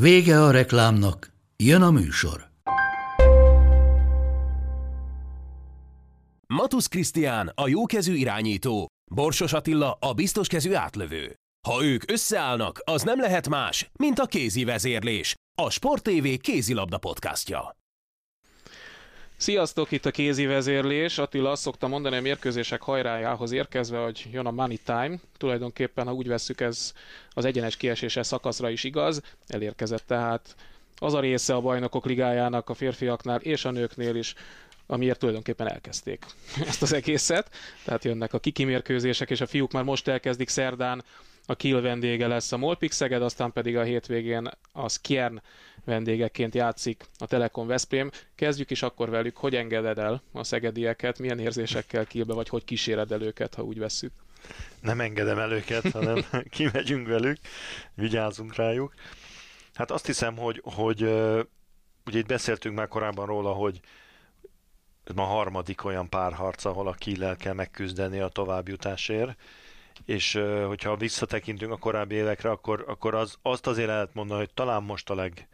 Vége a reklámnak, jön a műsor. Matusz Krisztián a jókezű irányító, Borsos Attila a biztoskezű átlövő. Ha ők összeállnak, az nem lehet más, mint a kézi vezérlés, a Sport TV kézilabda podcastja. Sziasztok, itt a kézi vezérlés. Attila azt szokta mondani a mérkőzések hajrájához érkezve, hogy jön a money time. Tulajdonképpen, ha úgy vesszük, ez az egyenes kieséses szakaszra is igaz. Elérkezett tehát az a része a bajnokok ligájának a férfiaknál és a nőknél is, amiért tulajdonképpen elkezdték ezt az egészet. Tehát jönnek a kikimérkőzések, és a fiúk már most elkezdik szerdán. A Kiel vendége lesz a Molpix Szeged, aztán pedig a hétvégén a Skjern vendégeként játszik a Telekom Veszprém. Kezdjük is akkor velük, hogy engeded el a szegedieket, milyen érzésekkel Kielbe, vagy hogy kíséred el őket, ha úgy vesszük? Nem engedem el őket, hanem kimegyünk velük, vigyázzunk rájuk. Hát azt hiszem, hogy, hogy ugye itt beszéltünk már korábban róla, hogy ez ma a harmadik olyan párharc, ahol a Kiel kell megküzdeni a továbbjutásért, és hogyha visszatekintünk a korábbi évekre, akkor, akkor az, azt azért lehet mondani, hogy talán most a leg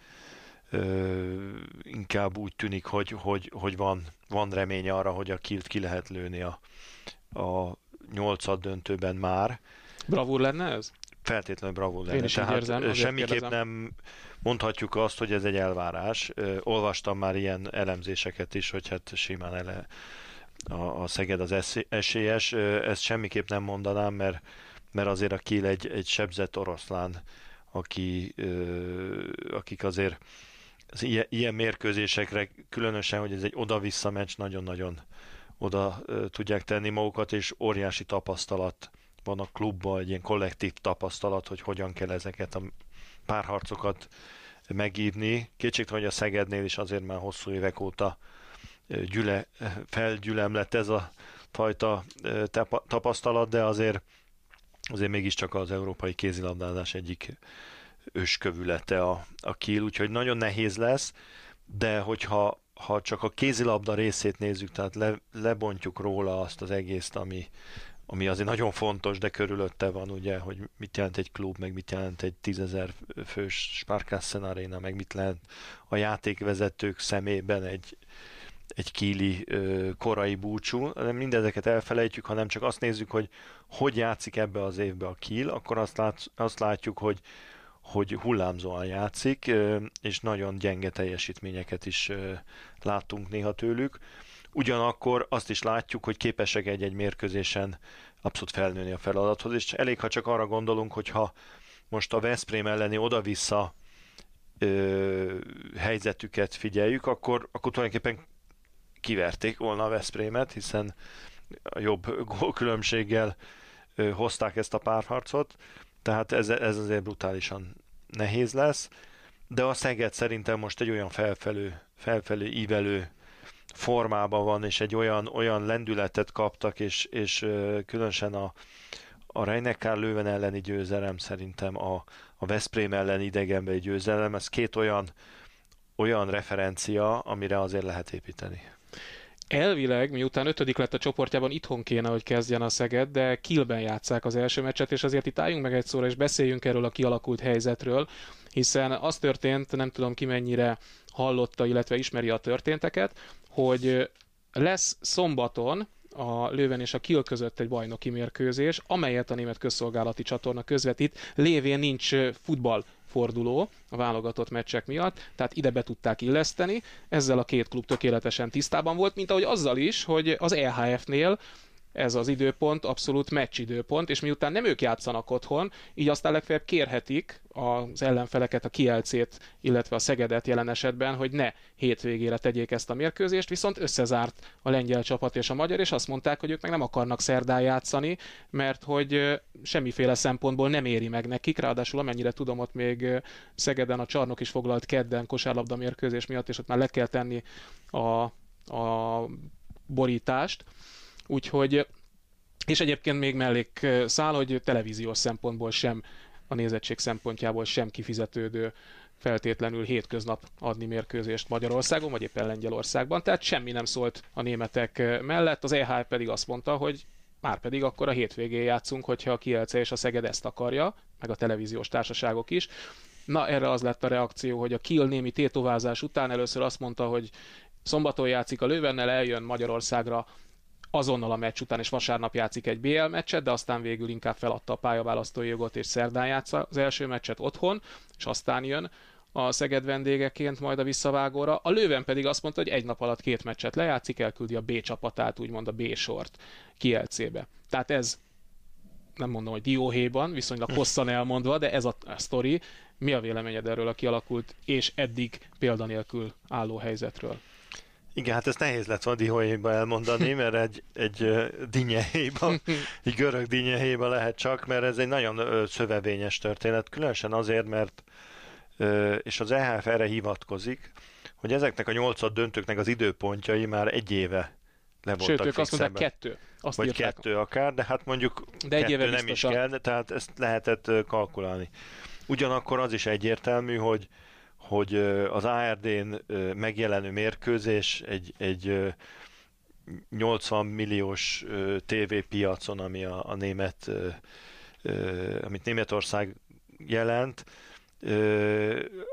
ö, inkább úgy tűnik, hogy, hogy, hogy van, van remény arra, hogy a Kilt ki lehet lőni a, a nyolcad döntőben már. Bravúr lenne ez? Feltétlenül bravúr lenne. Én is Tehát érzem, semmiképp kérdezem. nem mondhatjuk azt, hogy ez egy elvárás. Ö, Olvastam már ilyen elemzéseket is, hogy hát simán ele a, a Szeged az esélyes. Ezt semmiképp nem mondanám, mert, mert azért a Kiel egy, egy sebzett oroszlán, aki, akik azért az ilyen, ilyen mérkőzésekre, különösen, hogy ez egy oda-vissza meccs, nagyon-nagyon oda tudják tenni magukat, és óriási tapasztalat van a klubban, egy ilyen kollektív tapasztalat, hogy hogyan kell ezeket a párharcokat megívni. Kétségtelen, hogy a Szegednél is azért már hosszú évek óta gyüle, felgyülem lett ez a fajta tapasztalat, de azért azért mégiscsak az európai kézilabdázás egyik őskövülete a, a Kiel, úgyhogy nagyon nehéz lesz, de hogyha ha csak a kézilabda részét nézzük, tehát le, lebontjuk róla azt az egészt, ami, ami azért nagyon fontos, de körülötte van ugye, hogy mit jelent egy klub, meg mit jelent egy tízezer fős Sparkassen Arena, meg mit lehet a játékvezetők szemében egy, egy kíli korai búcsú, de mindezeket elfelejtjük, hanem csak azt nézzük, hogy hogy játszik ebbe az évbe a Kiel, akkor azt, lát, azt látjuk, hogy hogy hullámzóan játszik, és nagyon gyenge teljesítményeket is láttunk néha tőlük. Ugyanakkor azt is látjuk, hogy képesek egy-egy mérkőzésen abszolút felnőni a feladathoz, és elég, ha csak arra gondolunk, hogy ha most a Veszprém elleni oda-vissza ö, helyzetüket figyeljük, akkor, akkor tulajdonképpen kiverték volna a Veszprémet, hiszen a jobb gólkülönbséggel hozták ezt a párharcot, tehát ez, ez azért brutálisan nehéz lesz, de a Szeged szerintem most egy olyan felfelő, felfelő ívelő formában van, és egy olyan, olyan lendületet kaptak, és, és különösen a, a Reinekár Lőven elleni győzelem, szerintem a, a Veszprém elleni idegenbeli győzelem, ez két olyan, olyan referencia, amire azért lehet építeni. Elvileg, miután ötödik lett a csoportjában, itthon kéne, hogy kezdjen a Szeged, de Kielben játszák az első meccset, és azért itt álljunk meg egy szóra, és beszéljünk erről a kialakult helyzetről, hiszen az történt, nem tudom ki mennyire hallotta, illetve ismeri a történteket, hogy lesz szombaton a Lőven és a Kiel között egy bajnoki mérkőzés, amelyet a német közszolgálati csatorna közvetít, lévén nincs futball forduló a válogatott meccsek miatt, tehát ide be tudták illeszteni, ezzel a két klub tökéletesen tisztában volt, mint ahogy azzal is, hogy az EHF-nél ez az időpont abszolút időpont, és miután nem ők játszanak otthon, így aztán legfeljebb kérhetik az ellenfeleket, a Kielcét, illetve a Szegedet jelen esetben, hogy ne hétvégére tegyék ezt a mérkőzést, viszont összezárt a lengyel csapat és a magyar, és azt mondták, hogy ők meg nem akarnak szerdán játszani, mert hogy semmiféle szempontból nem éri meg nekik, ráadásul amennyire tudom, ott még Szegeden a csarnok is foglalt kedden kosárlabda mérkőzés miatt, és ott már le kell tenni a, a borítást, Úgyhogy, és egyébként még mellék száll, hogy televíziós szempontból sem, a nézettség szempontjából sem kifizetődő feltétlenül hétköznap adni mérkőzést Magyarországon, vagy éppen Lengyelországban, tehát semmi nem szólt a németek mellett, az EH pedig azt mondta, hogy már pedig akkor a hétvégén játszunk, hogyha a Kielce és a Szeged ezt akarja, meg a televíziós társaságok is. Na, erre az lett a reakció, hogy a Kiel némi tétovázás után először azt mondta, hogy szombaton játszik a Lővennel, eljön Magyarországra azonnal a meccs után, és vasárnap játszik egy BL meccset, de aztán végül inkább feladta a pályaválasztói jogot, és szerdán játsza az első meccset otthon, és aztán jön a Szeged vendégeként majd a visszavágóra. A Lőven pedig azt mondta, hogy egy nap alatt két meccset lejátszik, elküldi a B csapatát, úgymond a B sort Kielcébe. Tehát ez nem mondom, hogy dióhéjban, viszonylag hosszan elmondva, de ez a, a sztori. Mi a véleményed erről a kialakult és eddig példanélkül álló helyzetről? Igen, hát ezt nehéz lett volna dióhéjba elmondani, mert egy, egy dinyehéjba, egy görög dinyehéjba lehet csak, mert ez egy nagyon szövevényes történet, különösen azért, mert és az EHF erre hivatkozik, hogy ezeknek a nyolcad döntőknek az időpontjai már egy éve le voltak Sőt, ők azt mondták kettő. Azt Vagy írták. kettő akár, de hát mondjuk de egy kettő nem is kell, tehát ezt lehetett kalkulálni. Ugyanakkor az is egyértelmű, hogy hogy az ARD-n megjelenő mérkőzés egy, egy 80 milliós tévépiacon, ami a, a német, amit Németország jelent,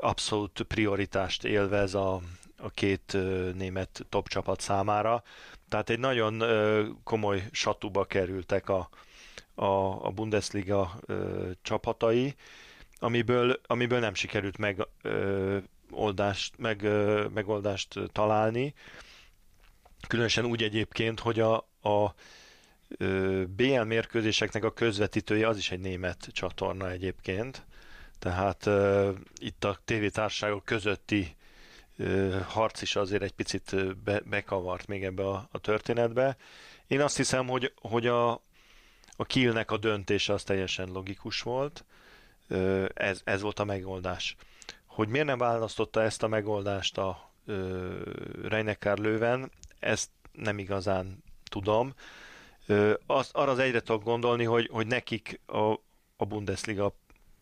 abszolút prioritást élvez a, a két német top csapat számára. Tehát egy nagyon komoly satuba kerültek a, a, a Bundesliga csapatai, amiből, amiből nem sikerült meg, ö, oldást, meg, ö, megoldást találni. Különösen úgy egyébként, hogy a, a ö, BL mérkőzéseknek a közvetítője az is egy német csatorna egyébként. Tehát ö, itt a tévétárságok közötti ö, harc is azért egy picit be, bekavart még ebbe a, a történetbe. Én azt hiszem, hogy, hogy a, a Kielnek a döntése az teljesen logikus volt ez, ez volt a megoldás. Hogy miért nem választotta ezt a megoldást a Reinecker lőven, ezt nem igazán tudom. Az, arra az egyre tudok gondolni, hogy, hogy nekik a, a Bundesliga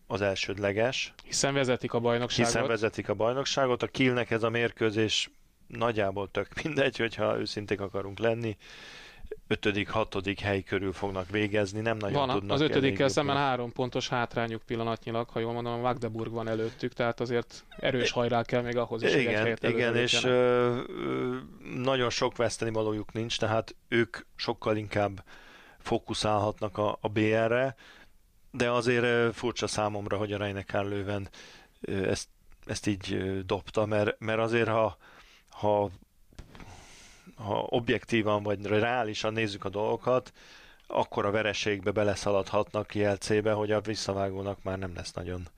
az elsődleges. Hiszen vezetik a bajnokságot. Hiszen vezetik a bajnokságot. A Kielnek ez a mérkőzés nagyjából tök mindegy, hogyha őszinték akarunk lenni ötödik, hatodik hely körül fognak végezni, nem nagyon van, tudnak Az ötödikkel szemben három pontos hátrányuk pillanatnyilag, ha jól mondom, a Magdeburg van előttük, tehát azért erős hajrá kell még ahhoz is, igen, hogy egy Igen, és ö, nagyon sok veszteni valójuk nincs, tehát ők sokkal inkább fókuszálhatnak a, a BR-re, de azért furcsa számomra, hogy a Reinecker Lőven ezt, ezt így dobta, mert, mert azért ha, ha ha objektívan vagy reálisan nézzük a dolgokat, akkor a vereségbe beleszaladhatnak jelcébe, hogy a visszavágónak már nem lesz nagyon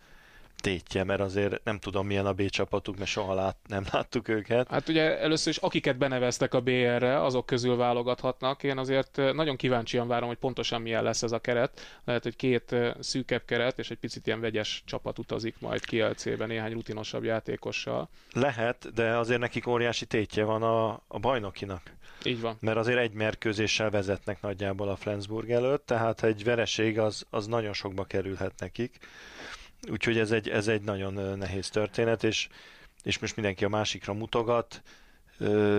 tétje, mert azért nem tudom milyen a B csapatuk, mert soha lát, nem láttuk őket. Hát ugye először is akiket beneveztek a BR-re, azok közül válogathatnak. Én azért nagyon kíváncsian várom, hogy pontosan milyen lesz ez a keret. Lehet, hogy két szűkebb keret és egy picit ilyen vegyes csapat utazik majd KLC-be néhány rutinosabb játékossal. Lehet, de azért nekik óriási tétje van a, a bajnokinak. Így van. Mert azért egy mérkőzéssel vezetnek nagyjából a Flensburg előtt, tehát egy vereség az, az nagyon sokba kerülhet nekik. Úgyhogy ez egy, ez egy nagyon nehéz történet, és, és most mindenki a másikra mutogat,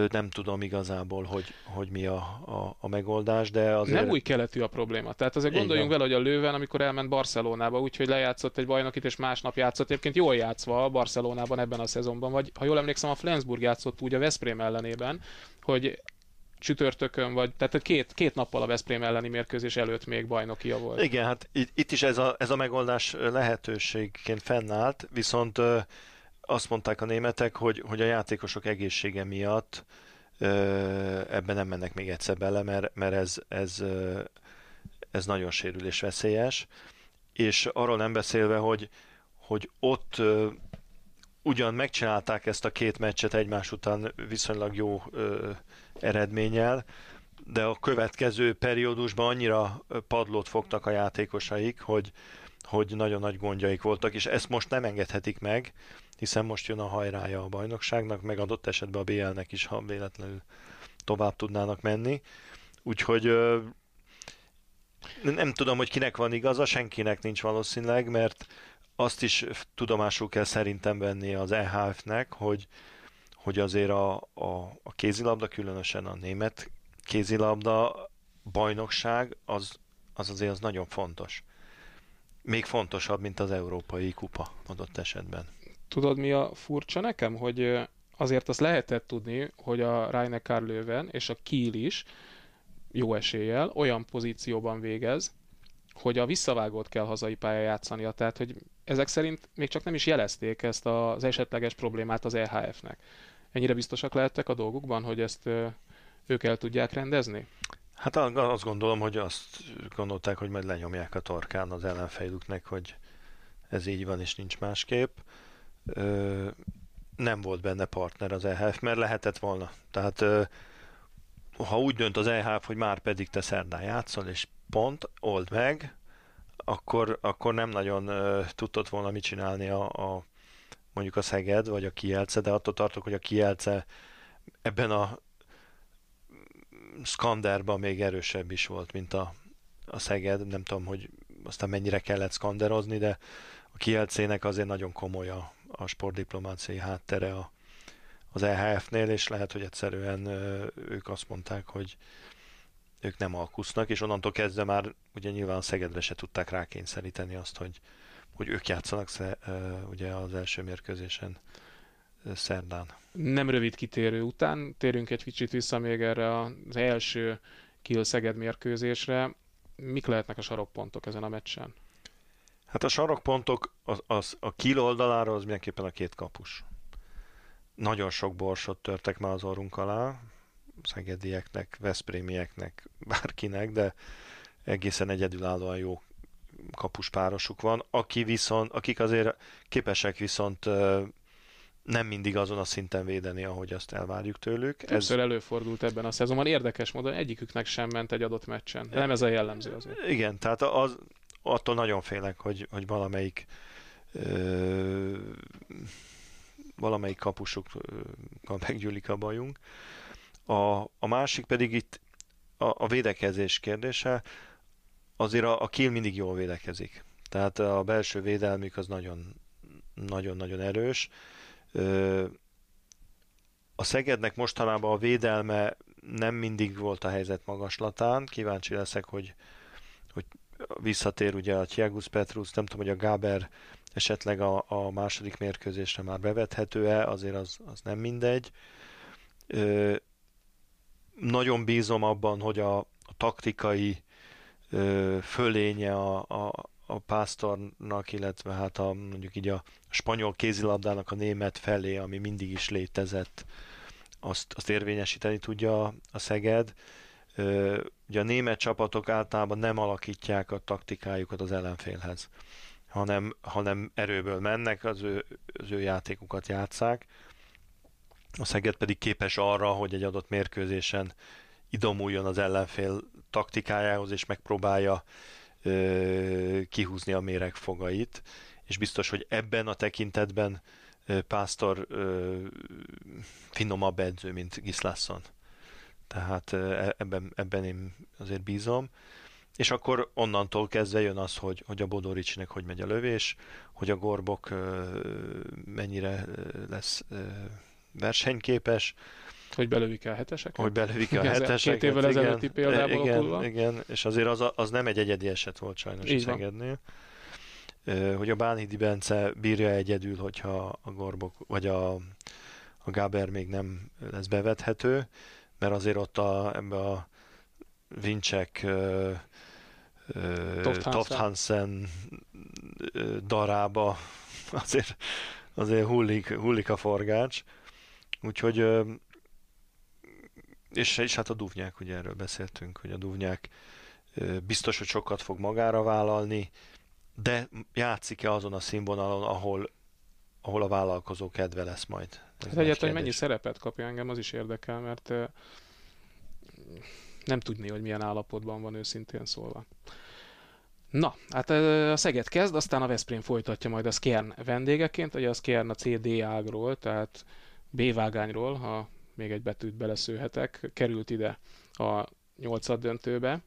nem tudom igazából, hogy, hogy mi a, a, a megoldás, de azért... Nem új keletű a probléma. Tehát azért gondoljunk vele, hogy a Lőven, amikor elment Barcelonába, úgyhogy lejátszott egy bajnokit, és másnap játszott, egyébként jól játszva a Barcelonában ebben a szezonban, vagy ha jól emlékszem, a Flensburg játszott úgy a Veszprém ellenében, hogy csütörtökön, vagy tehát két, két nappal a Veszprém elleni mérkőzés előtt még bajnokia volt. Igen, hát itt, is ez a, ez a megoldás lehetőségként fennállt, viszont azt mondták a németek, hogy, hogy a játékosok egészsége miatt ebben nem mennek még egyszer bele, mert, mert ez, ez, ez nagyon sérülés veszélyes, és arról nem beszélve, hogy, hogy ott ugyan megcsinálták ezt a két meccset egymás után viszonylag jó eredménnyel, de a következő periódusban annyira padlót fogtak a játékosaik, hogy, hogy nagyon nagy gondjaik voltak, és ezt most nem engedhetik meg, hiszen most jön a hajrája a bajnokságnak, meg adott esetben a BL-nek is, ha véletlenül tovább tudnának menni. Úgyhogy nem tudom, hogy kinek van igaza, senkinek nincs valószínűleg, mert azt is tudomásul kell szerintem venni az EHF-nek, hogy, hogy azért a, a, a kézilabda, különösen a német kézilabda bajnokság, az, az azért az nagyon fontos. Még fontosabb, mint az európai kupa adott esetben. Tudod, mi a furcsa nekem? Hogy azért azt lehetett tudni, hogy a Rainer Löwen és a Kiel is jó eséllyel olyan pozícióban végez, hogy a visszavágót kell hazai pályán játszania, tehát hogy ezek szerint még csak nem is jelezték ezt az esetleges problémát az EHF-nek. Ennyire biztosak lehettek a dolgukban, hogy ezt ők el tudják rendezni? Hát azt gondolom, hogy azt gondolták, hogy majd lenyomják a torkán az ellenfejlüknek, hogy ez így van és nincs másképp. Ö, nem volt benne partner az EHF, mert lehetett volna. Tehát ö, ha úgy dönt az EHF, hogy már pedig te szerdán játszol, és pont, old meg, akkor, akkor nem nagyon uh, tudtott volna mit csinálni a, a mondjuk a Szeged, vagy a Kielce, de attól tartok, hogy a Kielce ebben a Skanderban még erősebb is volt, mint a, a Szeged. Nem tudom, hogy aztán mennyire kellett skanderozni, de a Kielcének azért nagyon komoly a, a sportdiplomáciai háttere a, az EHF-nél, és lehet, hogy egyszerűen ők azt mondták, hogy ők nem alkusznak, és onnantól kezdve már ugye nyilván Szegedre se tudták rákényszeríteni azt, hogy, hogy ők játszanak sze, ugye az első mérkőzésen szerdán. Nem rövid kitérő után, térünk egy kicsit vissza még erre az első Kiel-Szeged mérkőzésre. Mik lehetnek a sarokpontok ezen a meccsen? Hát a sarokpontok az, az a Kiel oldalára az mindenképpen a két kapus. Nagyon sok borsot törtek már az orrunk alá, szegedieknek, veszprémieknek, bárkinek, de egészen egyedülállóan jó kapuspárosuk van, aki viszont, akik azért képesek viszont nem mindig azon a szinten védeni, ahogy azt elvárjuk tőlük. Többször ez... előfordult ebben a szezonban, érdekes módon egyiküknek sem ment egy adott meccsen. De nem ez a jellemző azért. Igen, tehát az, attól nagyon félek, hogy, hogy valamelyik ö, valamelyik kapusukkal meggyűlik a bajunk. A, a másik pedig itt a, a védekezés kérdése. Azért a, a kill mindig jól védekezik. Tehát a belső védelmük az nagyon nagyon-nagyon erős. A Szegednek mostanában a védelme nem mindig volt a helyzet magaslatán. Kíváncsi leszek, hogy, hogy visszatér ugye a Thiagus Petrus, nem tudom, hogy a Gáber esetleg a, a második mérkőzésre már bevethető-e, azért az, az nem mindegy. Nagyon bízom abban, hogy a, a taktikai ö, fölénye a, a, a pásztornak, illetve hát a, mondjuk így a spanyol kézilabdának a német felé, ami mindig is létezett, azt, azt érvényesíteni tudja a Szeged. Ö, ugye a német csapatok általában nem alakítják a taktikájukat az ellenfélhez, hanem, hanem erőből mennek, az ő, az ő játékukat játszák. A Szeged pedig képes arra, hogy egy adott mérkőzésen idomuljon az ellenfél taktikájához, és megpróbálja ö, kihúzni a méreg fogait, és biztos, hogy ebben a tekintetben ö, Pásztor ö, finomabb edző, mint Gislason. Tehát e, ebben, ebben én azért bízom. És akkor onnantól kezdve jön az, hogy, hogy a Bodoricsinek hogy megy a lövés, hogy a Gorbok mennyire lesz versenyképes, hogy belövik el heteseket? Hogy belövik el heteseket, Két évvel ezelőtti példából igen, okulva. igen, és azért az, az nem egy egyedi eset volt sajnos Így a Szegednél. Hogy a Bánhidi Bence bírja egyedül, hogyha a Gorbok, vagy a, a Gáber még nem lesz bevethető, mert azért ott a, ebbe a Vincsek Toft Hansen darába azért, azért hullik, hullik a forgács. Úgyhogy és, és hát a Duvnyák, ugye erről beszéltünk, hogy a Duvnyák biztos, hogy sokat fog magára vállalni, de játszik-e azon a színvonalon, ahol, ahol a vállalkozó kedve lesz majd? Ez hát egyáltalán, hogy mennyi szerepet kapja engem, az is érdekel, mert nem tudni, hogy milyen állapotban van őszintén szólva. Na, hát a Szeged kezd, aztán a Veszprém folytatja majd a Skjern vendégeként, ugye a Skjern a CD ágról, tehát B vágányról, ha még egy betűt beleszőhetek, került ide a nyolcad döntőbe,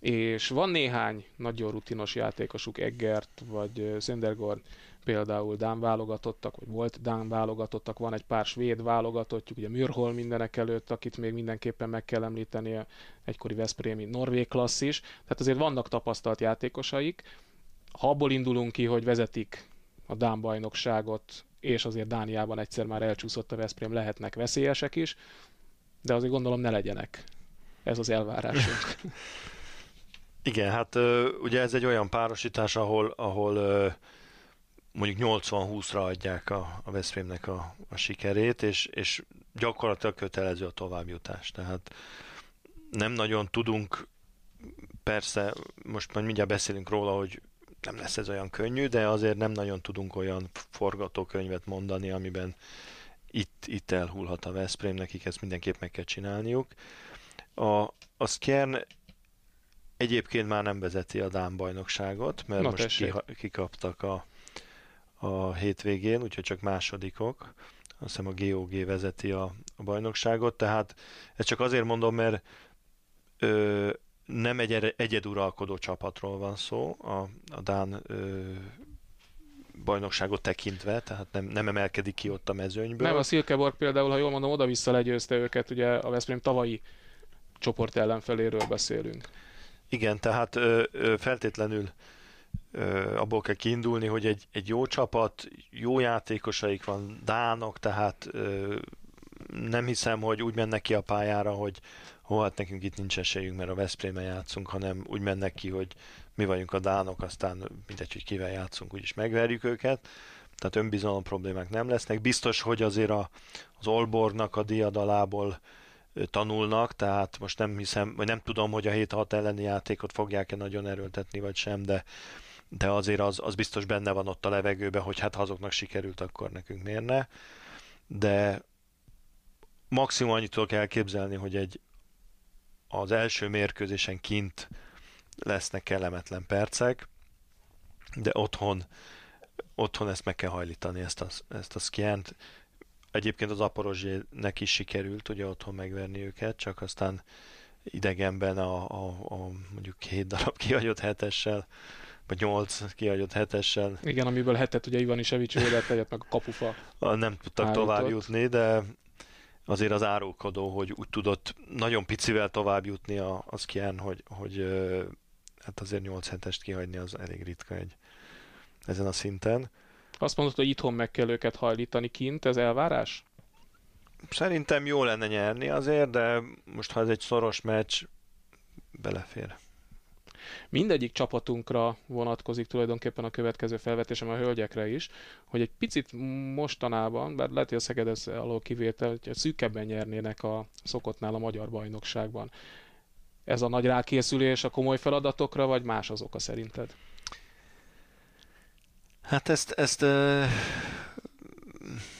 és van néhány nagyon rutinos játékosuk, Eggert vagy Söndergaard, például Dán válogatottak, vagy volt Dán válogatottak, van egy pár svéd válogatottjuk, ugye Mürhol mindenek előtt, akit még mindenképpen meg kell említeni, egykori Veszprémi Norvég klasszis, tehát azért vannak tapasztalt játékosaik. Ha abból indulunk ki, hogy vezetik a Dán bajnokságot, és azért Dániában egyszer már elcsúszott a Veszprém, lehetnek veszélyesek is, de azért gondolom ne legyenek. Ez az elvárásunk. Igen, hát ugye ez egy olyan párosítás, ahol, ahol mondjuk 80-20-ra adják a, a Veszprémnek a, a sikerét, és, és gyakorlatilag kötelező a továbbjutás. Tehát nem nagyon tudunk, persze, most majd mindjárt beszélünk róla, hogy nem lesz ez olyan könnyű, de azért nem nagyon tudunk olyan forgatókönyvet mondani, amiben itt, itt elhullhat a Veszprém, nekik ezt mindenképp meg kell csinálniuk. A, a Skjern egyébként már nem vezeti a Dán bajnokságot, mert Na, most ki, kikaptak a, a hétvégén, úgyhogy csak másodikok. Azt hiszem a GOG vezeti a, a bajnokságot, tehát ezt csak azért mondom, mert ö, nem egy egyeduralkodó csapatról van szó a, a Dán ö, bajnokságot tekintve, tehát nem, nem emelkedik ki ott a mezőnyből. Nem, a Silkeborg például, ha jól mondom, oda-vissza legyőzte őket, ugye a Veszprém tavalyi csoport ellenfeléről beszélünk. Igen, tehát ö, ö, feltétlenül ö, abból kell kiindulni, hogy egy, egy jó csapat, jó játékosaik van, dánok, tehát ö, nem hiszem, hogy úgy mennek ki a pályára, hogy hol hát nekünk itt nincs esélyünk, mert a veszprém játszunk, hanem úgy mennek ki, hogy mi vagyunk a dánok, aztán mindegy, hogy kivel játszunk, úgyis megverjük őket. Tehát önbizalom problémák nem lesznek. Biztos, hogy azért a, az Olbornak a diadalából tanulnak, tehát most nem hiszem, vagy nem tudom, hogy a 7-6 elleni játékot fogják-e nagyon erőltetni, vagy sem, de, de azért az, az biztos benne van ott a levegőben, hogy hát ha azoknak sikerült, akkor nekünk miért ne. De maximum annyit tudok elképzelni, hogy egy az első mérkőzésen kint lesznek kellemetlen percek, de otthon, otthon ezt meg kell hajlítani, ezt a, ezt a szkjent. Egyébként az Aporozsének is sikerült ugye otthon megverni őket, csak aztán idegenben a, a, a mondjuk két darab kihagyott hetessel, vagy nyolc kihagyott hetessel. Igen, amiből hetet ugye Ivan védett egyet, meg a kapufa. Nem tudtak tovább jutni, de azért az árulkodó, hogy úgy tudott nagyon picivel tovább jutni a, az Kien, hogy, hogy hát azért 8 hetest kihagyni az elég ritka egy ezen a szinten. Azt mondod, hogy itthon meg kell őket hajlítani kint, ez elvárás? Szerintem jó lenne nyerni azért, de most ha ez egy szoros meccs, belefér. Mindegyik csapatunkra vonatkozik tulajdonképpen a következő felvetésem a hölgyekre is, hogy egy picit mostanában, bár lehet, hogy a Szeged ez alól kivétel, hogy szűkebben nyernének a szokottnál a magyar bajnokságban. Ez a nagy rákészülés a komoly feladatokra, vagy más az oka szerinted? Hát ezt, ezt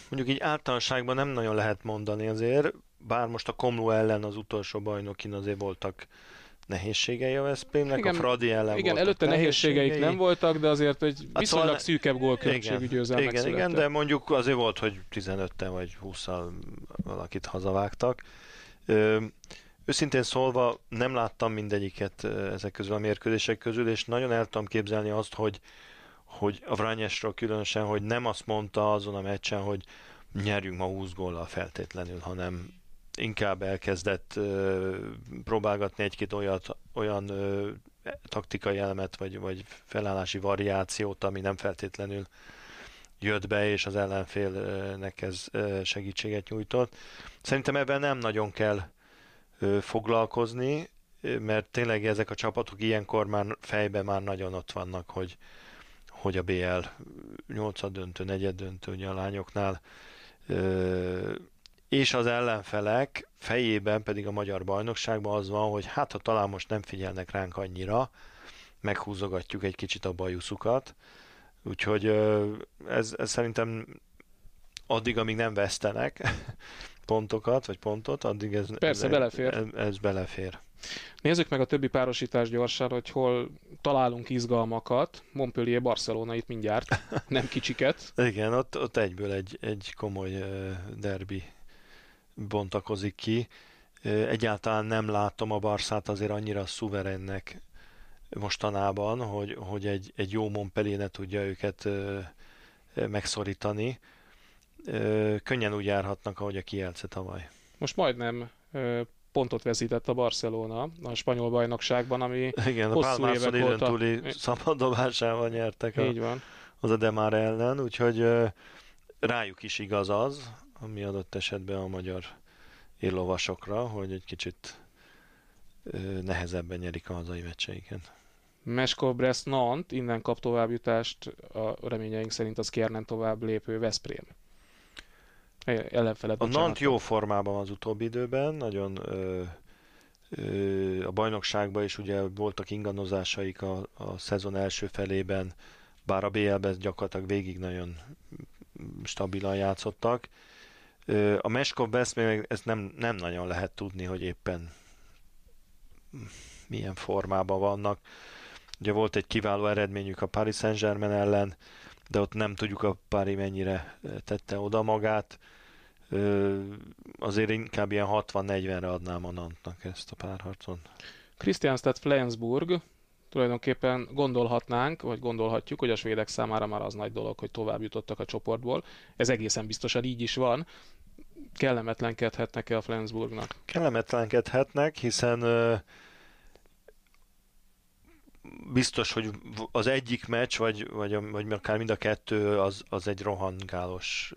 mondjuk így általánosságban nem nagyon lehet mondani azért, bár most a Komló ellen az utolsó bajnokin azért voltak nehézségei a Veszprémnek, igen, a Fradi ellen Igen, előtte nehézségeik nem voltak, de azért egy hát viszonylag szóval, szűkebb gólkülönbségű győzelmek Igen, igen, de mondjuk azért volt, hogy 15-en vagy 20-al valakit hazavágtak. Ö, őszintén szólva nem láttam mindegyiket ezek közül a mérkőzések közül, és nagyon el tudom képzelni azt, hogy hogy a Vranyesról különösen, hogy nem azt mondta azon a meccsen, hogy nyerjünk ma 20 góllal feltétlenül, hanem inkább elkezdett ö, próbálgatni egy-két olyat, olyan ö, taktikai elemet, vagy, vagy felállási variációt, ami nem feltétlenül jött be, és az ellenfélnek ez segítséget nyújtott. Szerintem ebben nem nagyon kell foglalkozni, mert tényleg ezek a csapatok ilyenkor már fejben már nagyon ott vannak, hogy, hogy a BL 8 döntő, negyed döntő ugye a lányoknál és az ellenfelek fejében pedig a magyar bajnokságban az van, hogy hát ha talán most nem figyelnek ránk annyira, meghúzogatjuk egy kicsit a bajuszukat, úgyhogy ez, ez szerintem addig, amíg nem vesztenek pontokat, vagy pontot, addig ez, Persze, ez, belefér. Ez, ez belefér. Nézzük meg a többi párosítás gyorsan, hogy hol találunk izgalmakat. Montpellier Barcelona itt mindjárt, nem kicsiket. Igen, ott, ott egyből egy, egy komoly derbi bontakozik ki. Egyáltalán nem látom a Barszát azért annyira szuverennek mostanában, hogy, hogy egy, egy jó Montpellier ne tudja őket megszorítani. Könnyen úgy járhatnak, ahogy a Kielce tavaly. Most majdnem pontot veszített a Barcelona a spanyol bajnokságban, ami Igen, a hosszú évek óta... túli szabaddobásával nyertek Így van. az a Demar ellen, úgyhogy rájuk is igaz az, ami adott esetben a magyar éllovasokra, hogy egy kicsit nehezebben nyerik a hazai meccseiket. Meskov Brest Nant, innen kap továbbjutást, a reményeink szerint az kérnen tovább lépő Veszprém. Ellenfeled, a Nant jó formában az utóbbi időben, nagyon ö, ö, a bajnokságban is ugye voltak ingadozásaik a, a szezon első felében, bár a BL-ben gyakorlatilag végig nagyon stabilan játszottak. A Meskov Beszmény, ezt nem, nem nagyon lehet tudni, hogy éppen milyen formában vannak. Ugye volt egy kiváló eredményük a Paris Saint-Germain ellen, de ott nem tudjuk a Pári mennyire tette oda magát. Azért inkább ilyen 60-40-re adnám a Nantnak ezt a párharcon. Christianstadt Flensburg, tulajdonképpen gondolhatnánk, vagy gondolhatjuk, hogy a svédek számára már az nagy dolog, hogy tovább jutottak a csoportból. Ez egészen biztosan így is van. Kellemetlenkedhetnek-e a Flensburgnak? Kellemetlenkedhetnek, hiszen biztos, hogy az egyik meccs, vagy, vagy, vagy akár mind a kettő, az, az egy rohangálós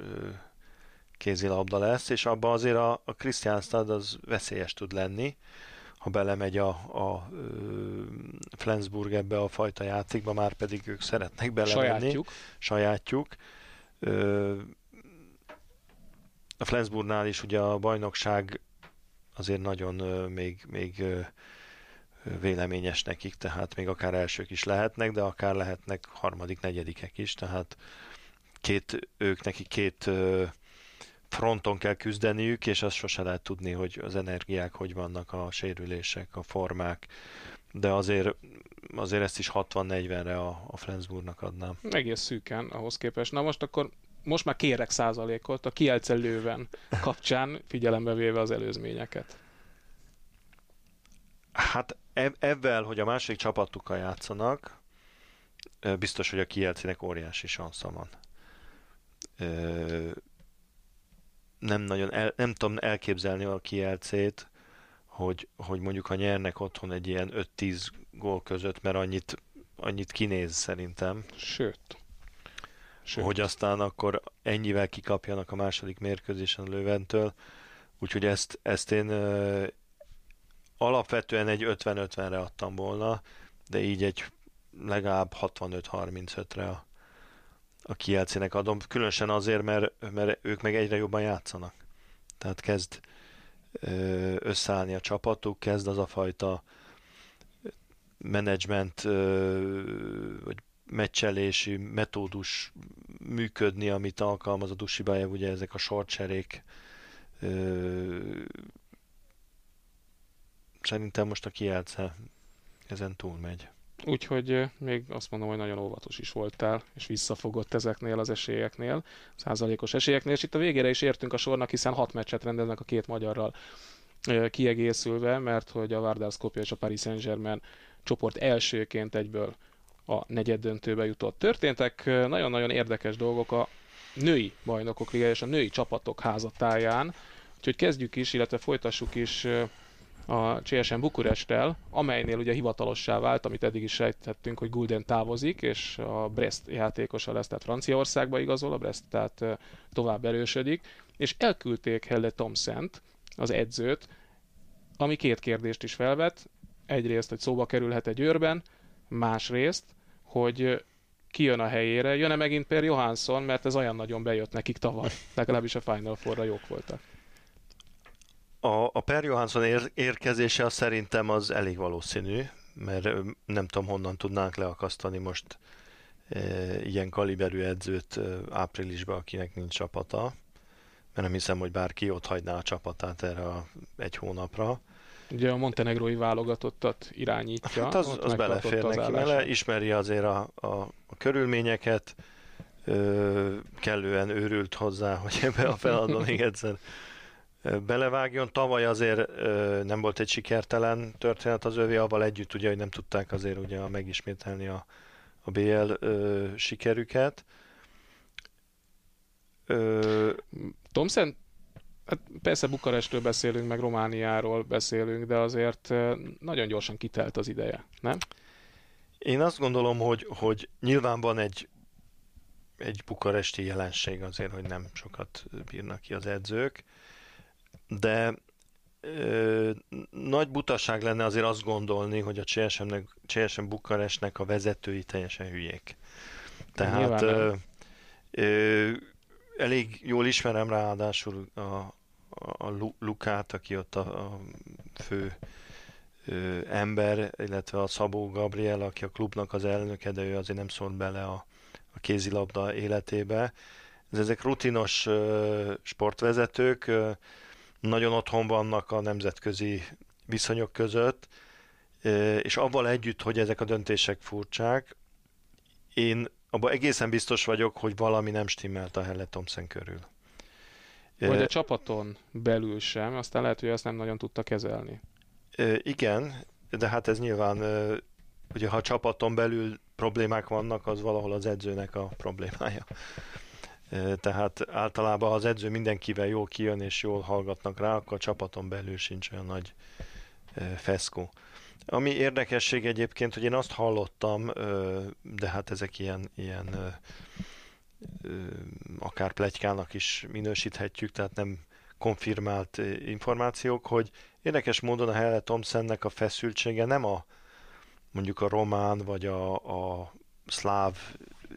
kézilabda lesz, és abban azért a, a Christianstad az veszélyes tud lenni, ha belemegy a, a Flensburg ebbe a fajta játékba, már pedig ők szeretnek belemenni. Sajátjuk. Sajátjuk. A Flensburgnál is ugye a bajnokság azért nagyon még, még véleményes nekik, tehát még akár elsők is lehetnek, de akár lehetnek harmadik, negyedikek is, tehát két, ők neki két fronton kell küzdeniük, és azt sose lehet tudni, hogy az energiák hogy vannak, a sérülések, a formák, de azért, azért ezt is 60-40-re a, a Flensburgnak adnám. Egész szűken ahhoz képest. Na most akkor most már kérek százalékot a Kielce lőven kapcsán, figyelembe véve az előzményeket. Hát ebben, hogy a másik csapatukkal játszanak, biztos, hogy a Kielcének óriási sansza van. Nem nagyon, el, nem tudom elképzelni a Kielcét, hogy, hogy mondjuk ha nyernek otthon egy ilyen 5-10 gól között, mert annyit, annyit kinéz szerintem. Sőt. Sőt. Hogy aztán akkor ennyivel kikapjanak a második mérkőzésen a Löventől. Úgyhogy ezt, ezt én alapvetően egy 50-50-re adtam volna, de így egy legalább 65-35-re a, a Kielcének adom, különösen azért, mert, mert ők meg egyre jobban játszanak. Tehát kezd összeállni a csapatuk, kezd az a fajta menedzsment vagy meccselési metódus működni, amit alkalmaz a Dusibájev, ugye ezek a sortserék szerintem most a kielce ezen túlmegy. Úgyhogy még azt mondom, hogy nagyon óvatos is voltál, és visszafogott ezeknél az esélyeknél, százalékos esélyeknél, és itt a végére is értünk a sornak, hiszen hat meccset rendeznek a két magyarral kiegészülve, mert hogy a Vardar Skopje és a Paris Saint-Germain csoport elsőként egyből a negyed döntőbe jutott. Történtek nagyon-nagyon érdekes dolgok a női bajnokok liga és a női csapatok házatáján, úgyhogy kezdjük is, illetve folytassuk is a CSM Bukuresttel, amelynél ugye hivatalossá vált, amit eddig is sejtettünk, hogy Gulden távozik, és a Brest játékosa lesz, tehát Franciaországba igazol, a Brest tehát tovább erősödik, és elküldték Helle thompson az edzőt, ami két kérdést is felvet. Egyrészt, hogy szóba kerülhet egy őrben, másrészt, hogy ki jön a helyére, jön-e megint Per Johansson, mert ez olyan nagyon bejött nekik tavaly, legalábbis a Final Four-ra jók voltak. A, a Per Johansson ér, érkezése az szerintem az elég valószínű, mert nem tudom honnan tudnánk leakasztani most e, ilyen kaliberű edzőt e, áprilisban, akinek nincs csapata, mert nem hiszem, hogy bárki ott hagyná a csapatát erre a egy hónapra. Ugye a montenegrói válogatottat irányítja. Hát az, az belefér az neki vele, ismeri azért a, a, a körülményeket, ö, kellően őrült hozzá, hogy ebbe a feladatban még egyszer belevágjon. Tavaly azért ö, nem volt egy sikertelen történet az övé, avval együtt ugye, hogy nem tudták azért ugye megismételni a, a BL ö, sikerüket. Ö, Thomson Hát persze Bukarestről beszélünk, meg Romániáról beszélünk, de azért nagyon gyorsan kitelt az ideje, nem? Én azt gondolom, hogy, hogy nyilván van egy, egy bukaresti jelenség azért, hogy nem sokat bírnak ki az edzők, de ö, nagy butaság lenne azért azt gondolni, hogy a CSM-nek, CSM Bukarestnek a vezetői teljesen hülyék. Tehát ö, ö, elég jól ismerem ráadásul a, a Lukát, aki ott a, a fő ö, ember, illetve a Szabó Gabriel, aki a klubnak az elnöke, de ő azért nem szólt bele a, a kézilabda életébe. Ez, ezek rutinos ö, sportvezetők, ö, nagyon otthon vannak a nemzetközi viszonyok között, és avval együtt, hogy ezek a döntések furcsák, én abban egészen biztos vagyok, hogy valami nem stimmelt a Helle Thompson körül. Vagy a csapaton belül sem, aztán lehet, hogy azt nem nagyon tudta kezelni. Igen, de hát ez nyilván, ugye ha a csapaton belül problémák vannak, az valahol az edzőnek a problémája. Tehát általában az edző mindenkivel jól kijön és jól hallgatnak rá, akkor a csapaton belül sincs olyan nagy feszkó. Ami érdekesség egyébként, hogy én azt hallottam, de hát ezek ilyen, ilyen akár plegykának is minősíthetjük, tehát nem konfirmált információk, hogy érdekes módon a Helle Thompsonnek a feszültsége nem a mondjuk a román vagy a, a szláv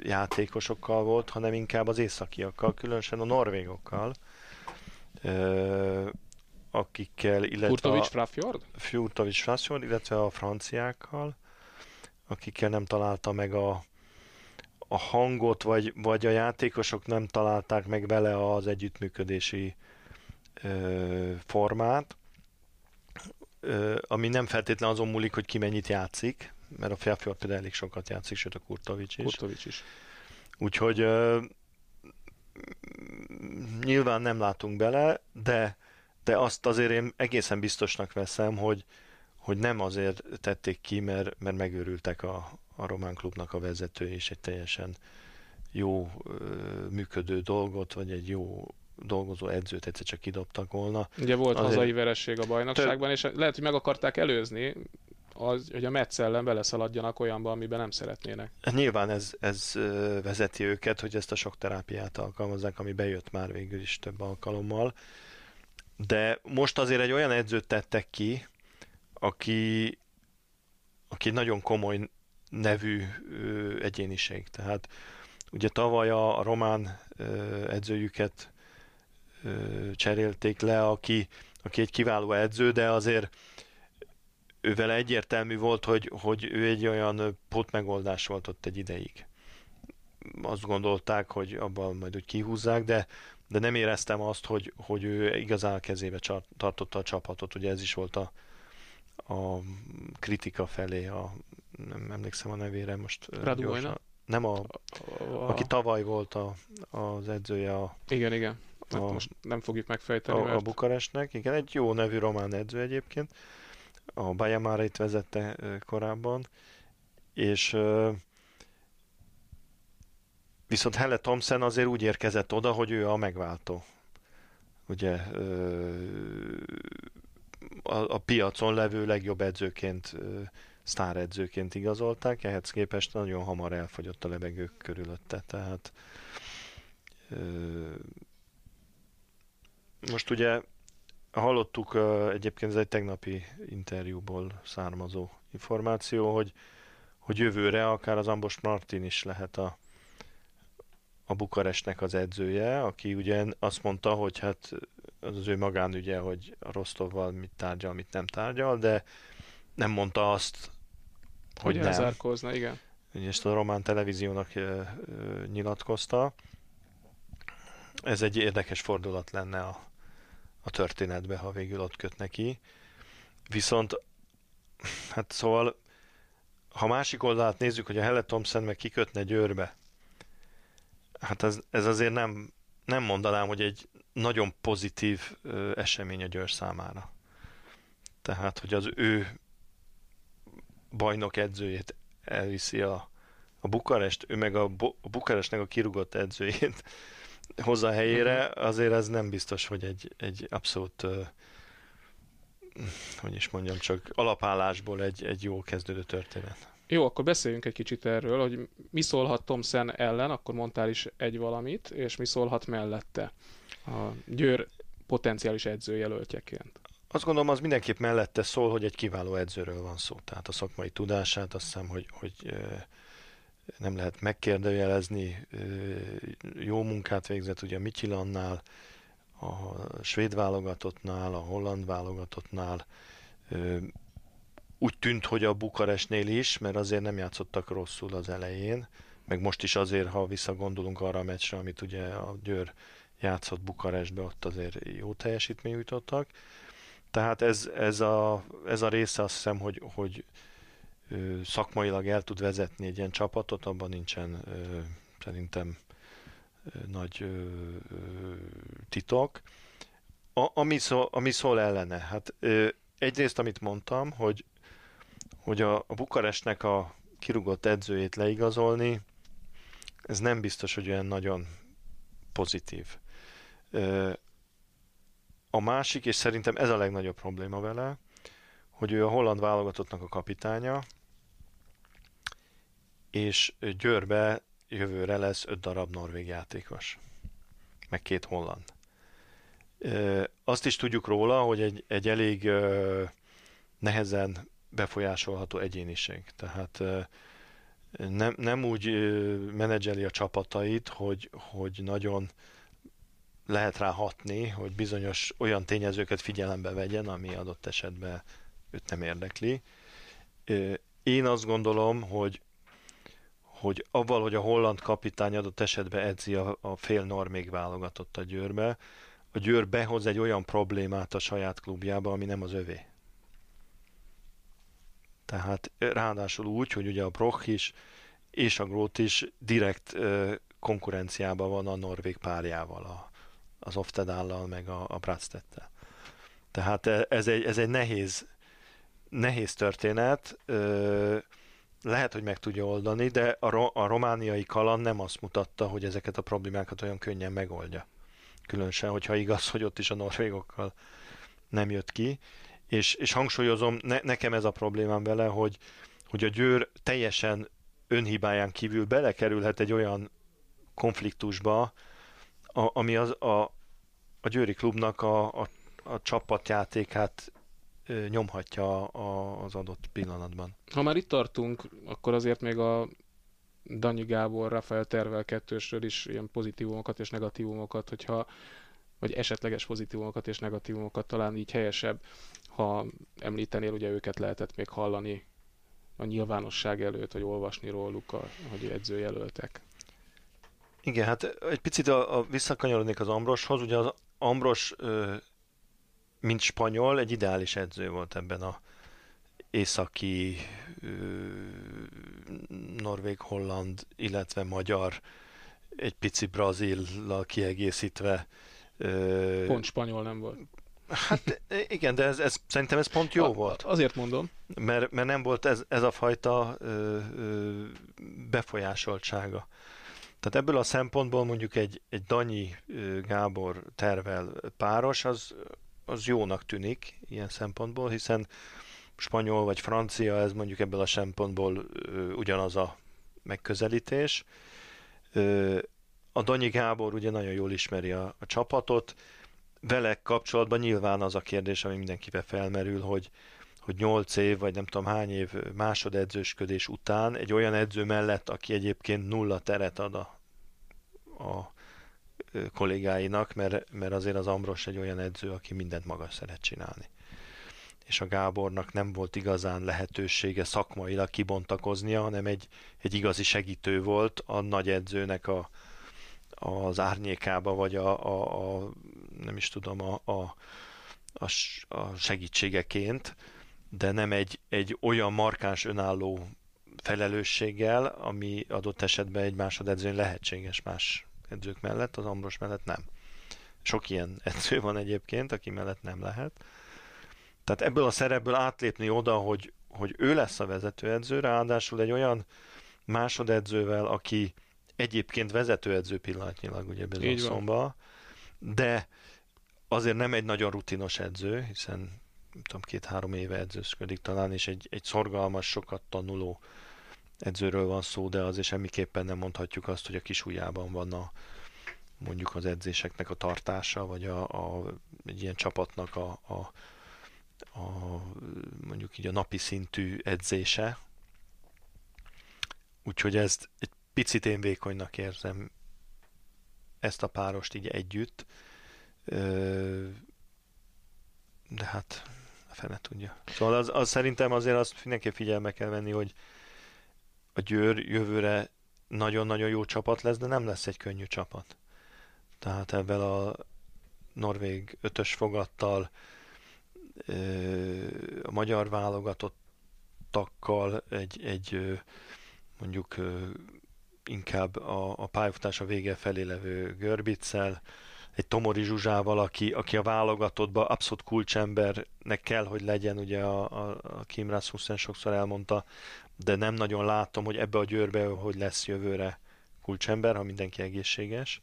játékosokkal volt, hanem inkább az északiakkal, különösen a norvégokkal, akikkel, illetve Furtovics Frafjord? Furtovics Frafjord, illetve a franciákkal, akikkel nem találta meg a, a hangot, vagy, vagy a játékosok nem találták meg vele az együttműködési ö, formát, ö, ami nem feltétlenül azon múlik, hogy ki mennyit játszik, mert a Fjafjord például elég sokat játszik, sőt a Kurtovics is. Kurtovics is. Úgyhogy ö, nyilván nem látunk bele, de, de azt azért én egészen biztosnak veszem, hogy, hogy nem azért tették ki, mert, mert megőrültek a, a román klubnak a vezető, és egy teljesen jó működő dolgot, vagy egy jó dolgozó edzőt egyszer csak kidobtak volna. Ugye volt Azért... hazai veresség a bajnokságban, tök... és lehet, hogy meg akarták előzni, az, hogy a Metsz ellen beleszaladjanak olyanba, amiben nem szeretnének. Nyilván ez, ez vezeti őket, hogy ezt a sok terápiát alkalmazzák, ami bejött már végül is több alkalommal. De most azért egy olyan edzőt tettek ki, aki, aki nagyon komoly nevű egyéniség. Tehát ugye tavaly a, román edzőjüket cserélték le, aki, aki egy kiváló edző, de azért ővel egyértelmű volt, hogy, hogy ő egy olyan megoldás volt ott egy ideig. Azt gondolták, hogy abban majd úgy kihúzzák, de, de nem éreztem azt, hogy, hogy ő igazán kezébe tartotta a csapatot. Ugye ez is volt a, a kritika felé, a, nem emlékszem a nevére most. Raduajna? Nem a, a, aki tavaly volt a, az edzője a... Igen, igen. A, most nem fogjuk megfejteni, a, mert... a Bukarestnek. Igen, egy jó nevű román edző egyébként. A Bajamára itt vezette korábban. És viszont Helle Thompson azért úgy érkezett oda, hogy ő a megváltó. Ugye a, a piacon levő legjobb edzőként, sztáredzőként igazolták, ehhez képest nagyon hamar elfogyott a levegők körülötte, tehát most ugye hallottuk, egyébként ez egy tegnapi interjúból származó információ, hogy, hogy jövőre akár az Ambos Martin is lehet a, a Bukarestnek az edzője, aki ugye azt mondta, hogy hát az, az ő magánügye, hogy a Rostovval mit tárgyal, mit nem tárgyal, de nem mondta azt, hogy, hogy nem. elzárkózna, igen. Ezt a román televíziónak nyilatkozta. Ez egy érdekes fordulat lenne a, a történetbe, ha végül ott köt neki. Viszont, hát szóval, ha másik oldalát nézzük, hogy a Helle Thompson meg kikötne Győrbe, hát ez, ez azért nem, nem mondanám, hogy egy nagyon pozitív ö, esemény a Győr számára. Tehát, hogy az ő bajnok edzőjét elviszi a, a Bukarest, ő meg a, Bo- a Bukarestnek a kirugott edzőjét hozza a helyére, azért ez nem biztos, hogy egy, egy abszolút hogy is mondjam, csak alapállásból egy, egy jó kezdődő történet. Jó, akkor beszéljünk egy kicsit erről, hogy mi szólhat Thomson ellen, akkor mondtál is egy valamit, és mi szólhat mellette a Győr potenciális edzőjelöltjeként. Azt gondolom, az mindenképp mellette szól, hogy egy kiváló edzőről van szó. Tehát a szakmai tudását azt hiszem, hogy, hogy nem lehet megkérdőjelezni. Jó munkát végzett ugye Michilannál, a svéd válogatottnál, a holland válogatottnál. Úgy tűnt, hogy a Bukarestnél is, mert azért nem játszottak rosszul az elején, meg most is azért, ha visszagondolunk arra a meccsre, amit ugye a Győr játszott Bukarestbe, ott azért jó teljesítmény jutottak. Tehát ez, ez, a, ez a része azt hiszem, hogy, hogy szakmailag el tud vezetni egy ilyen csapatot, abban nincsen szerintem nagy titok. A, ami, szól, ami szól ellene, hát egyrészt, amit mondtam, hogy, hogy a, Bukarestnek a kirugott edzőjét leigazolni, ez nem biztos, hogy olyan nagyon pozitív. A másik, és szerintem ez a legnagyobb probléma vele, hogy ő a holland válogatottnak a kapitánya, és Győrbe jövőre lesz öt darab norvég játékos, meg két holland. Azt is tudjuk róla, hogy egy, egy elég nehezen befolyásolható egyéniség. Tehát nem, nem úgy menedzseli a csapatait, hogy, hogy nagyon lehet rá hatni, hogy bizonyos olyan tényezőket figyelembe vegyen, ami adott esetben őt nem érdekli. Én azt gondolom, hogy hogy avval, hogy a holland kapitány adott esetben edzi a, a fél normég válogatott a Győrbe, a Győr behoz egy olyan problémát a saját klubjába, ami nem az övé. Tehát ráadásul úgy, hogy ugye a Broch is és a Groth is direkt ö, konkurenciában van a norvég párjával, a, az Oftedállal, meg a, a Bratstettel. Tehát e- ez egy, ez egy nehéz, nehéz történet, ö, lehet, hogy meg tudja oldani, de a, ro- a romániai kaland nem azt mutatta, hogy ezeket a problémákat olyan könnyen megoldja. Különösen, hogyha igaz, hogy ott is a norvégokkal nem jött ki. És, és hangsúlyozom, ne, nekem ez a problémám vele, hogy, hogy a Győr teljesen önhibáján kívül belekerülhet egy olyan konfliktusba, a, ami az, a, a Győri klubnak a, a, a csapatjátékát nyomhatja a, az adott pillanatban. Ha már itt tartunk, akkor azért még a Danyi Gábor, Rafael Tervel kettősről is ilyen pozitívumokat és negatívumokat, hogyha vagy esetleges pozitívumokat és negatívumokat talán így helyesebb, ha említenél, ugye őket lehetett még hallani a nyilvánosság előtt, vagy olvasni róluk, a, hogy edzőjelöltek. Igen, hát egy picit a, a visszakanyarodnék az Ambroshoz. Ugye az Ambros, ö, mint spanyol, egy ideális edző volt ebben a északi norvég-holland, illetve magyar, egy pici brazillal kiegészítve. Pont spanyol nem volt. Hát igen, de ez, ez, szerintem ez pont jó A- volt. Azért mondom. mert, mert nem volt ez, ez a fajta ö, ö, befolyásoltsága. Tehát ebből a szempontból mondjuk egy, egy Danyi Gábor tervel páros, az, az jónak tűnik ilyen szempontból, hiszen spanyol vagy francia, ez mondjuk ebből a szempontból ö, ugyanaz a megközelítés. Ö, a Danyi Gábor ugye nagyon jól ismeri a, a csapatot, vele kapcsolatban nyilván az a kérdés, ami mindenkibe felmerül, hogy, hogy 8 év, vagy nem tudom hány év másodedzősködés után egy olyan edző mellett, aki egyébként nulla teret ad a, a kollégáinak, mert, mert azért az Ambros egy olyan edző, aki mindent maga szeret csinálni. És a Gábornak nem volt igazán lehetősége szakmailag kibontakoznia, hanem egy, egy igazi segítő volt a nagy edzőnek a, az árnyékába, vagy a, a, a nem is tudom, a, a, a, a segítségeként, de nem egy, egy olyan markáns önálló felelősséggel, ami adott esetben egy másodedzőn lehetséges más edzők mellett, az Ambros mellett nem. Sok ilyen edző van egyébként, aki mellett nem lehet. Tehát ebből a szerepből átlépni oda, hogy, hogy ő lesz a vezetőedző, ráadásul egy olyan másodedzővel, aki egyébként vezetőedző pillanatnyilag ugye Bezoszomba, de azért nem egy nagyon rutinos edző, hiszen nem tudom, két-három éve edzősködik talán, és egy, egy szorgalmas, sokat tanuló edzőről van szó, de azért semmiképpen nem mondhatjuk azt, hogy a kis ujjában van a, mondjuk az edzéseknek a tartása, vagy a, a, egy ilyen csapatnak a, a, a mondjuk így a napi szintű edzése. Úgyhogy ezt egy picit én vékonynak érzem ezt a párost így együtt, de hát a fene tudja. Szóval az, az szerintem azért azt mindenképp figyelme kell venni, hogy a Győr jövőre nagyon-nagyon jó csapat lesz, de nem lesz egy könnyű csapat. Tehát ebben a norvég ötös fogattal, a magyar válogatottakkal egy, egy mondjuk inkább a, a pályafutása vége felé levő Görbicel, egy Tomori Zsuzsával, aki, aki a válogatottban abszolút kulcsembernek kell, hogy legyen, ugye a, a, a Kim Rasmussen sokszor elmondta, de nem nagyon látom, hogy ebbe a győrbe hogy lesz jövőre kulcsember, ha mindenki egészséges.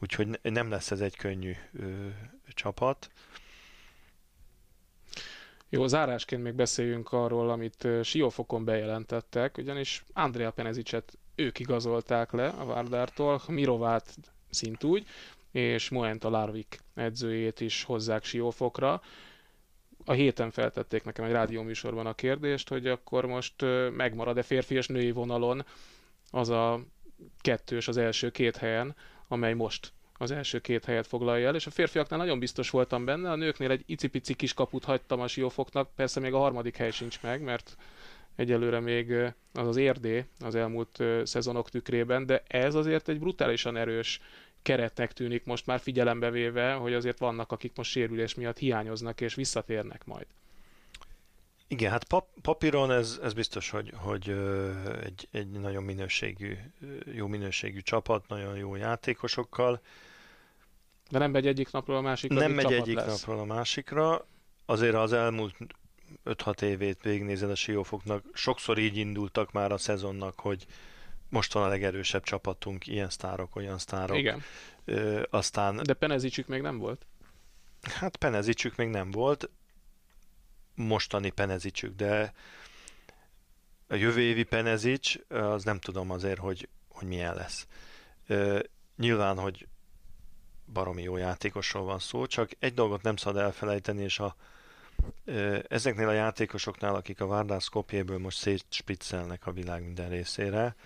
Úgyhogy nem lesz ez egy könnyű ö, csapat. Jó, zárásként még beszéljünk arról, amit Siófokon bejelentettek, ugyanis Andrea Penezicet ők igazolták le a Várdártól, Mirovát szintúgy, és Moenta Larvik edzőjét is hozzák Siófokra. A héten feltették nekem egy rádióműsorban a kérdést, hogy akkor most megmarad-e férfi és női vonalon az a kettős az első két helyen, amely most az első két helyet foglalja el, és a férfiaknál nagyon biztos voltam benne, a nőknél egy icipici kis kaput hagytam a siófoknak, persze még a harmadik hely sincs meg, mert egyelőre még az az érdé az elmúlt szezonok tükrében, de ez azért egy brutálisan erős keretnek tűnik most már figyelembe véve, hogy azért vannak, akik most sérülés miatt hiányoznak és visszatérnek majd. Igen, hát pap, papíron ez, ez biztos, hogy, hogy egy, egy nagyon minőségű, jó minőségű csapat, nagyon jó játékosokkal. De nem megy egyik napról a másikra, Nem megy egyik lesz. napról a másikra. Azért az elmúlt 5-6 évét végignézed a Siófoknak, sokszor így indultak már a szezonnak, hogy most van a legerősebb csapatunk, ilyen sztárok, olyan sztárok. Igen. Ö, aztán... De Penezicsük még nem volt? Hát Penezicsük még nem volt, mostani Penezicsük, de a jövő évi Penezics, az nem tudom azért, hogy, hogy milyen lesz. Ö, nyilván, hogy baromi jó játékosról van szó, csak egy dolgot nem szabad elfelejteni, és a, ö, ezeknél a játékosoknál, akik a Vardar Skopjéből most szétspiccelnek a világ minden részére,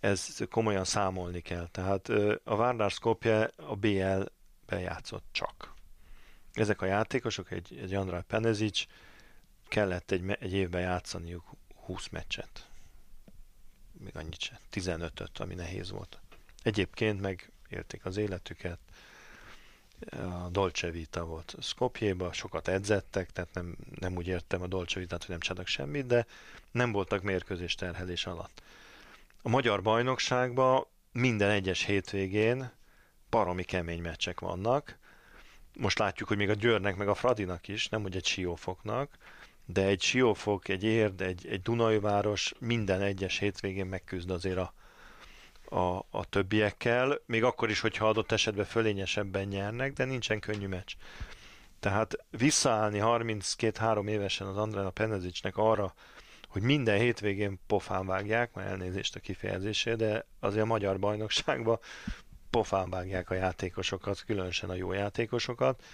ez komolyan számolni kell. Tehát a Vardar Skopje a BL-be játszott csak. Ezek a játékosok, egy, egy András Penezic, kellett egy, egy évben játszaniuk 20 meccset. Még annyit sem. 15-öt, ami nehéz volt. Egyébként meg élték az életüket. A Dolce Vita volt Skopjéba, sokat edzettek, tehát nem, nem úgy értem a Dolce Vita-t, hogy nem csináltak semmit, de nem voltak mérkőzés terhelés alatt a magyar bajnokságban minden egyes hétvégén baromi kemény meccsek vannak. Most látjuk, hogy még a Győrnek, meg a Fradinak is, nem hogy egy Siófoknak, de egy Siófok, egy Érd, egy, egy Dunai város minden egyes hétvégén megküzd azért a, a, a többiekkel, még akkor is, hogyha adott esetben fölényesebben nyernek, de nincsen könnyű meccs. Tehát visszaállni 32-3 évesen az Andrán a Penezicsnek arra, hogy minden hétvégén pofán vágják, már elnézést a kifejezésé, de azért a magyar bajnokságban pofán vágják a játékosokat, különösen a jó játékosokat.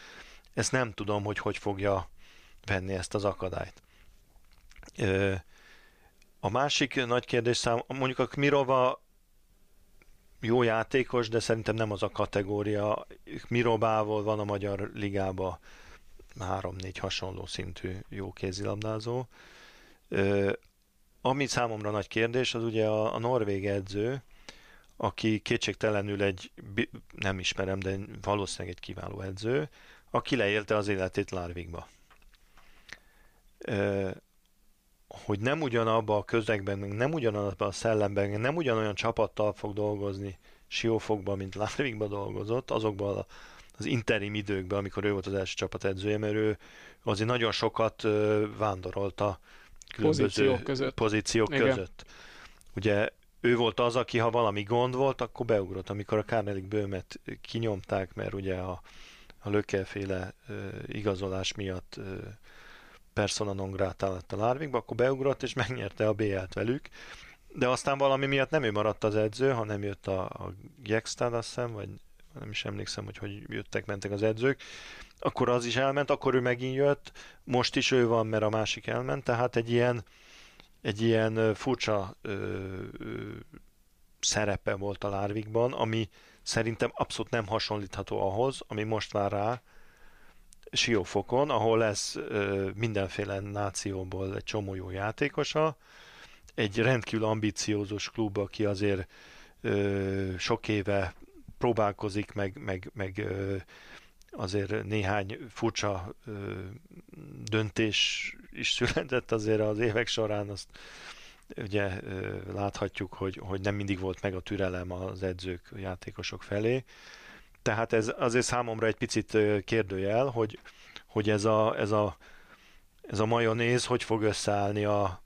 Ezt nem tudom, hogy hogy fogja venni ezt az akadályt. A másik nagy kérdés szám, mondjuk a Kmirova jó játékos, de szerintem nem az a kategória. Mirobával van a Magyar Ligában három-négy hasonló szintű jó kézilabdázó. Ami számomra nagy kérdés, az ugye a, a norvég edző, aki kétségtelenül egy, nem ismerem, de valószínűleg egy kiváló edző, aki leélte az életét Lárvikba. Hogy nem ugyanabba a közegben, nem ugyanabban a szellemben, nem ugyanolyan csapattal fog dolgozni Siófokban, mint Lárvikba dolgozott, azokban az interim időkben, amikor ő volt az első csapat edzője, mert ő azért nagyon sokat vándorolt a különböző pozíciók között. Pozíciók között. Ugye ő volt az, aki ha valami gond volt, akkor beugrott. Amikor a Kárnelik bőmet kinyomták, mert ugye a, a lökelféle uh, igazolás miatt uh, persona non grata lett a Lárvikba, akkor beugrott és megnyerte a BL-t velük. De aztán valami miatt nem ő maradt az edző, hanem jött a, a Gekstad, azt hiszem, vagy nem is emlékszem, hogy hogy jöttek, mentek az edzők, akkor az is elment, akkor ő megint jött, most is ő van, mert a másik elment, tehát egy ilyen, egy ilyen furcsa ö, ö, szerepe volt a Lárvikban, ami szerintem abszolút nem hasonlítható ahhoz, ami most vár rá Siófokon, ahol lesz ö, mindenféle nációból egy csomó jó játékosa, egy rendkívül ambiciózus klub, aki azért ö, sok éve próbálkozik, meg, meg, meg ö, azért néhány furcsa ö, döntés is született azért az évek során, azt ugye ö, láthatjuk, hogy, hogy nem mindig volt meg a türelem az edzők, játékosok felé. Tehát ez azért számomra egy picit kérdőjel, hogy, hogy ez a, ez a, ez a majonéz hogy fog összeállni a,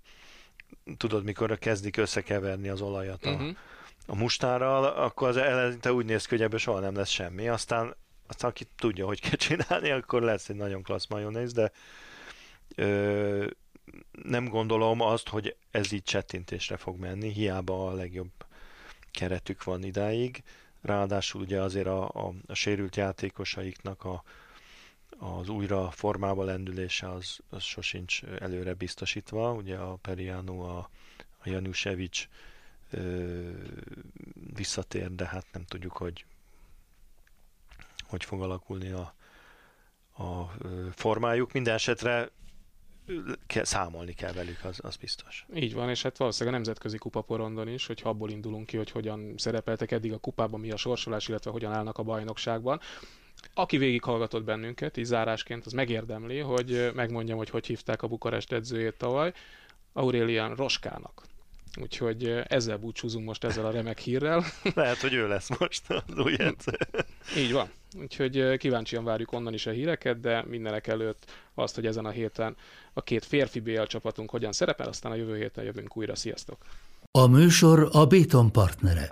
tudod, mikor kezdik összekeverni az olajat a, uh-huh. a mustárral, akkor az eleinte úgy néz ki, hogy ebből soha nem lesz semmi. Aztán aztán aki tudja, hogy kell csinálni, akkor lesz egy nagyon klassz majonéz, de ö, nem gondolom azt, hogy ez így csettintésre fog menni, hiába a legjobb keretük van idáig. Ráadásul ugye azért a, a, a sérült játékosaiknak a, az újra formába lendülése az, az sosincs előre biztosítva. Ugye a Periano, a, a Janusevic visszatér, de hát nem tudjuk, hogy hogy fog alakulni a, a formájuk. Minden esetre kell, számolni kell velük, az, az biztos. Így van, és hát valószínűleg a nemzetközi kupaporondon is, hogy abból indulunk ki, hogy hogyan szerepeltek eddig a kupában, mi a sorsolás, illetve hogyan állnak a bajnokságban. Aki végighallgatott bennünket, így zárásként, az megérdemli, hogy megmondjam, hogy hogy hívták a Bukarest edzőjét tavaly, Aurelian Roskának. Úgyhogy ezzel búcsúzunk most ezzel a remek hírrel. Lehet, hogy ő lesz most az új edző. Így van. Úgyhogy kíváncsian várjuk onnan is a híreket, de mindenek előtt azt, hogy ezen a héten a két férfi BL csapatunk hogyan szerepel, aztán a jövő héten jövünk újra. Sziasztok! A műsor a Béton partnere.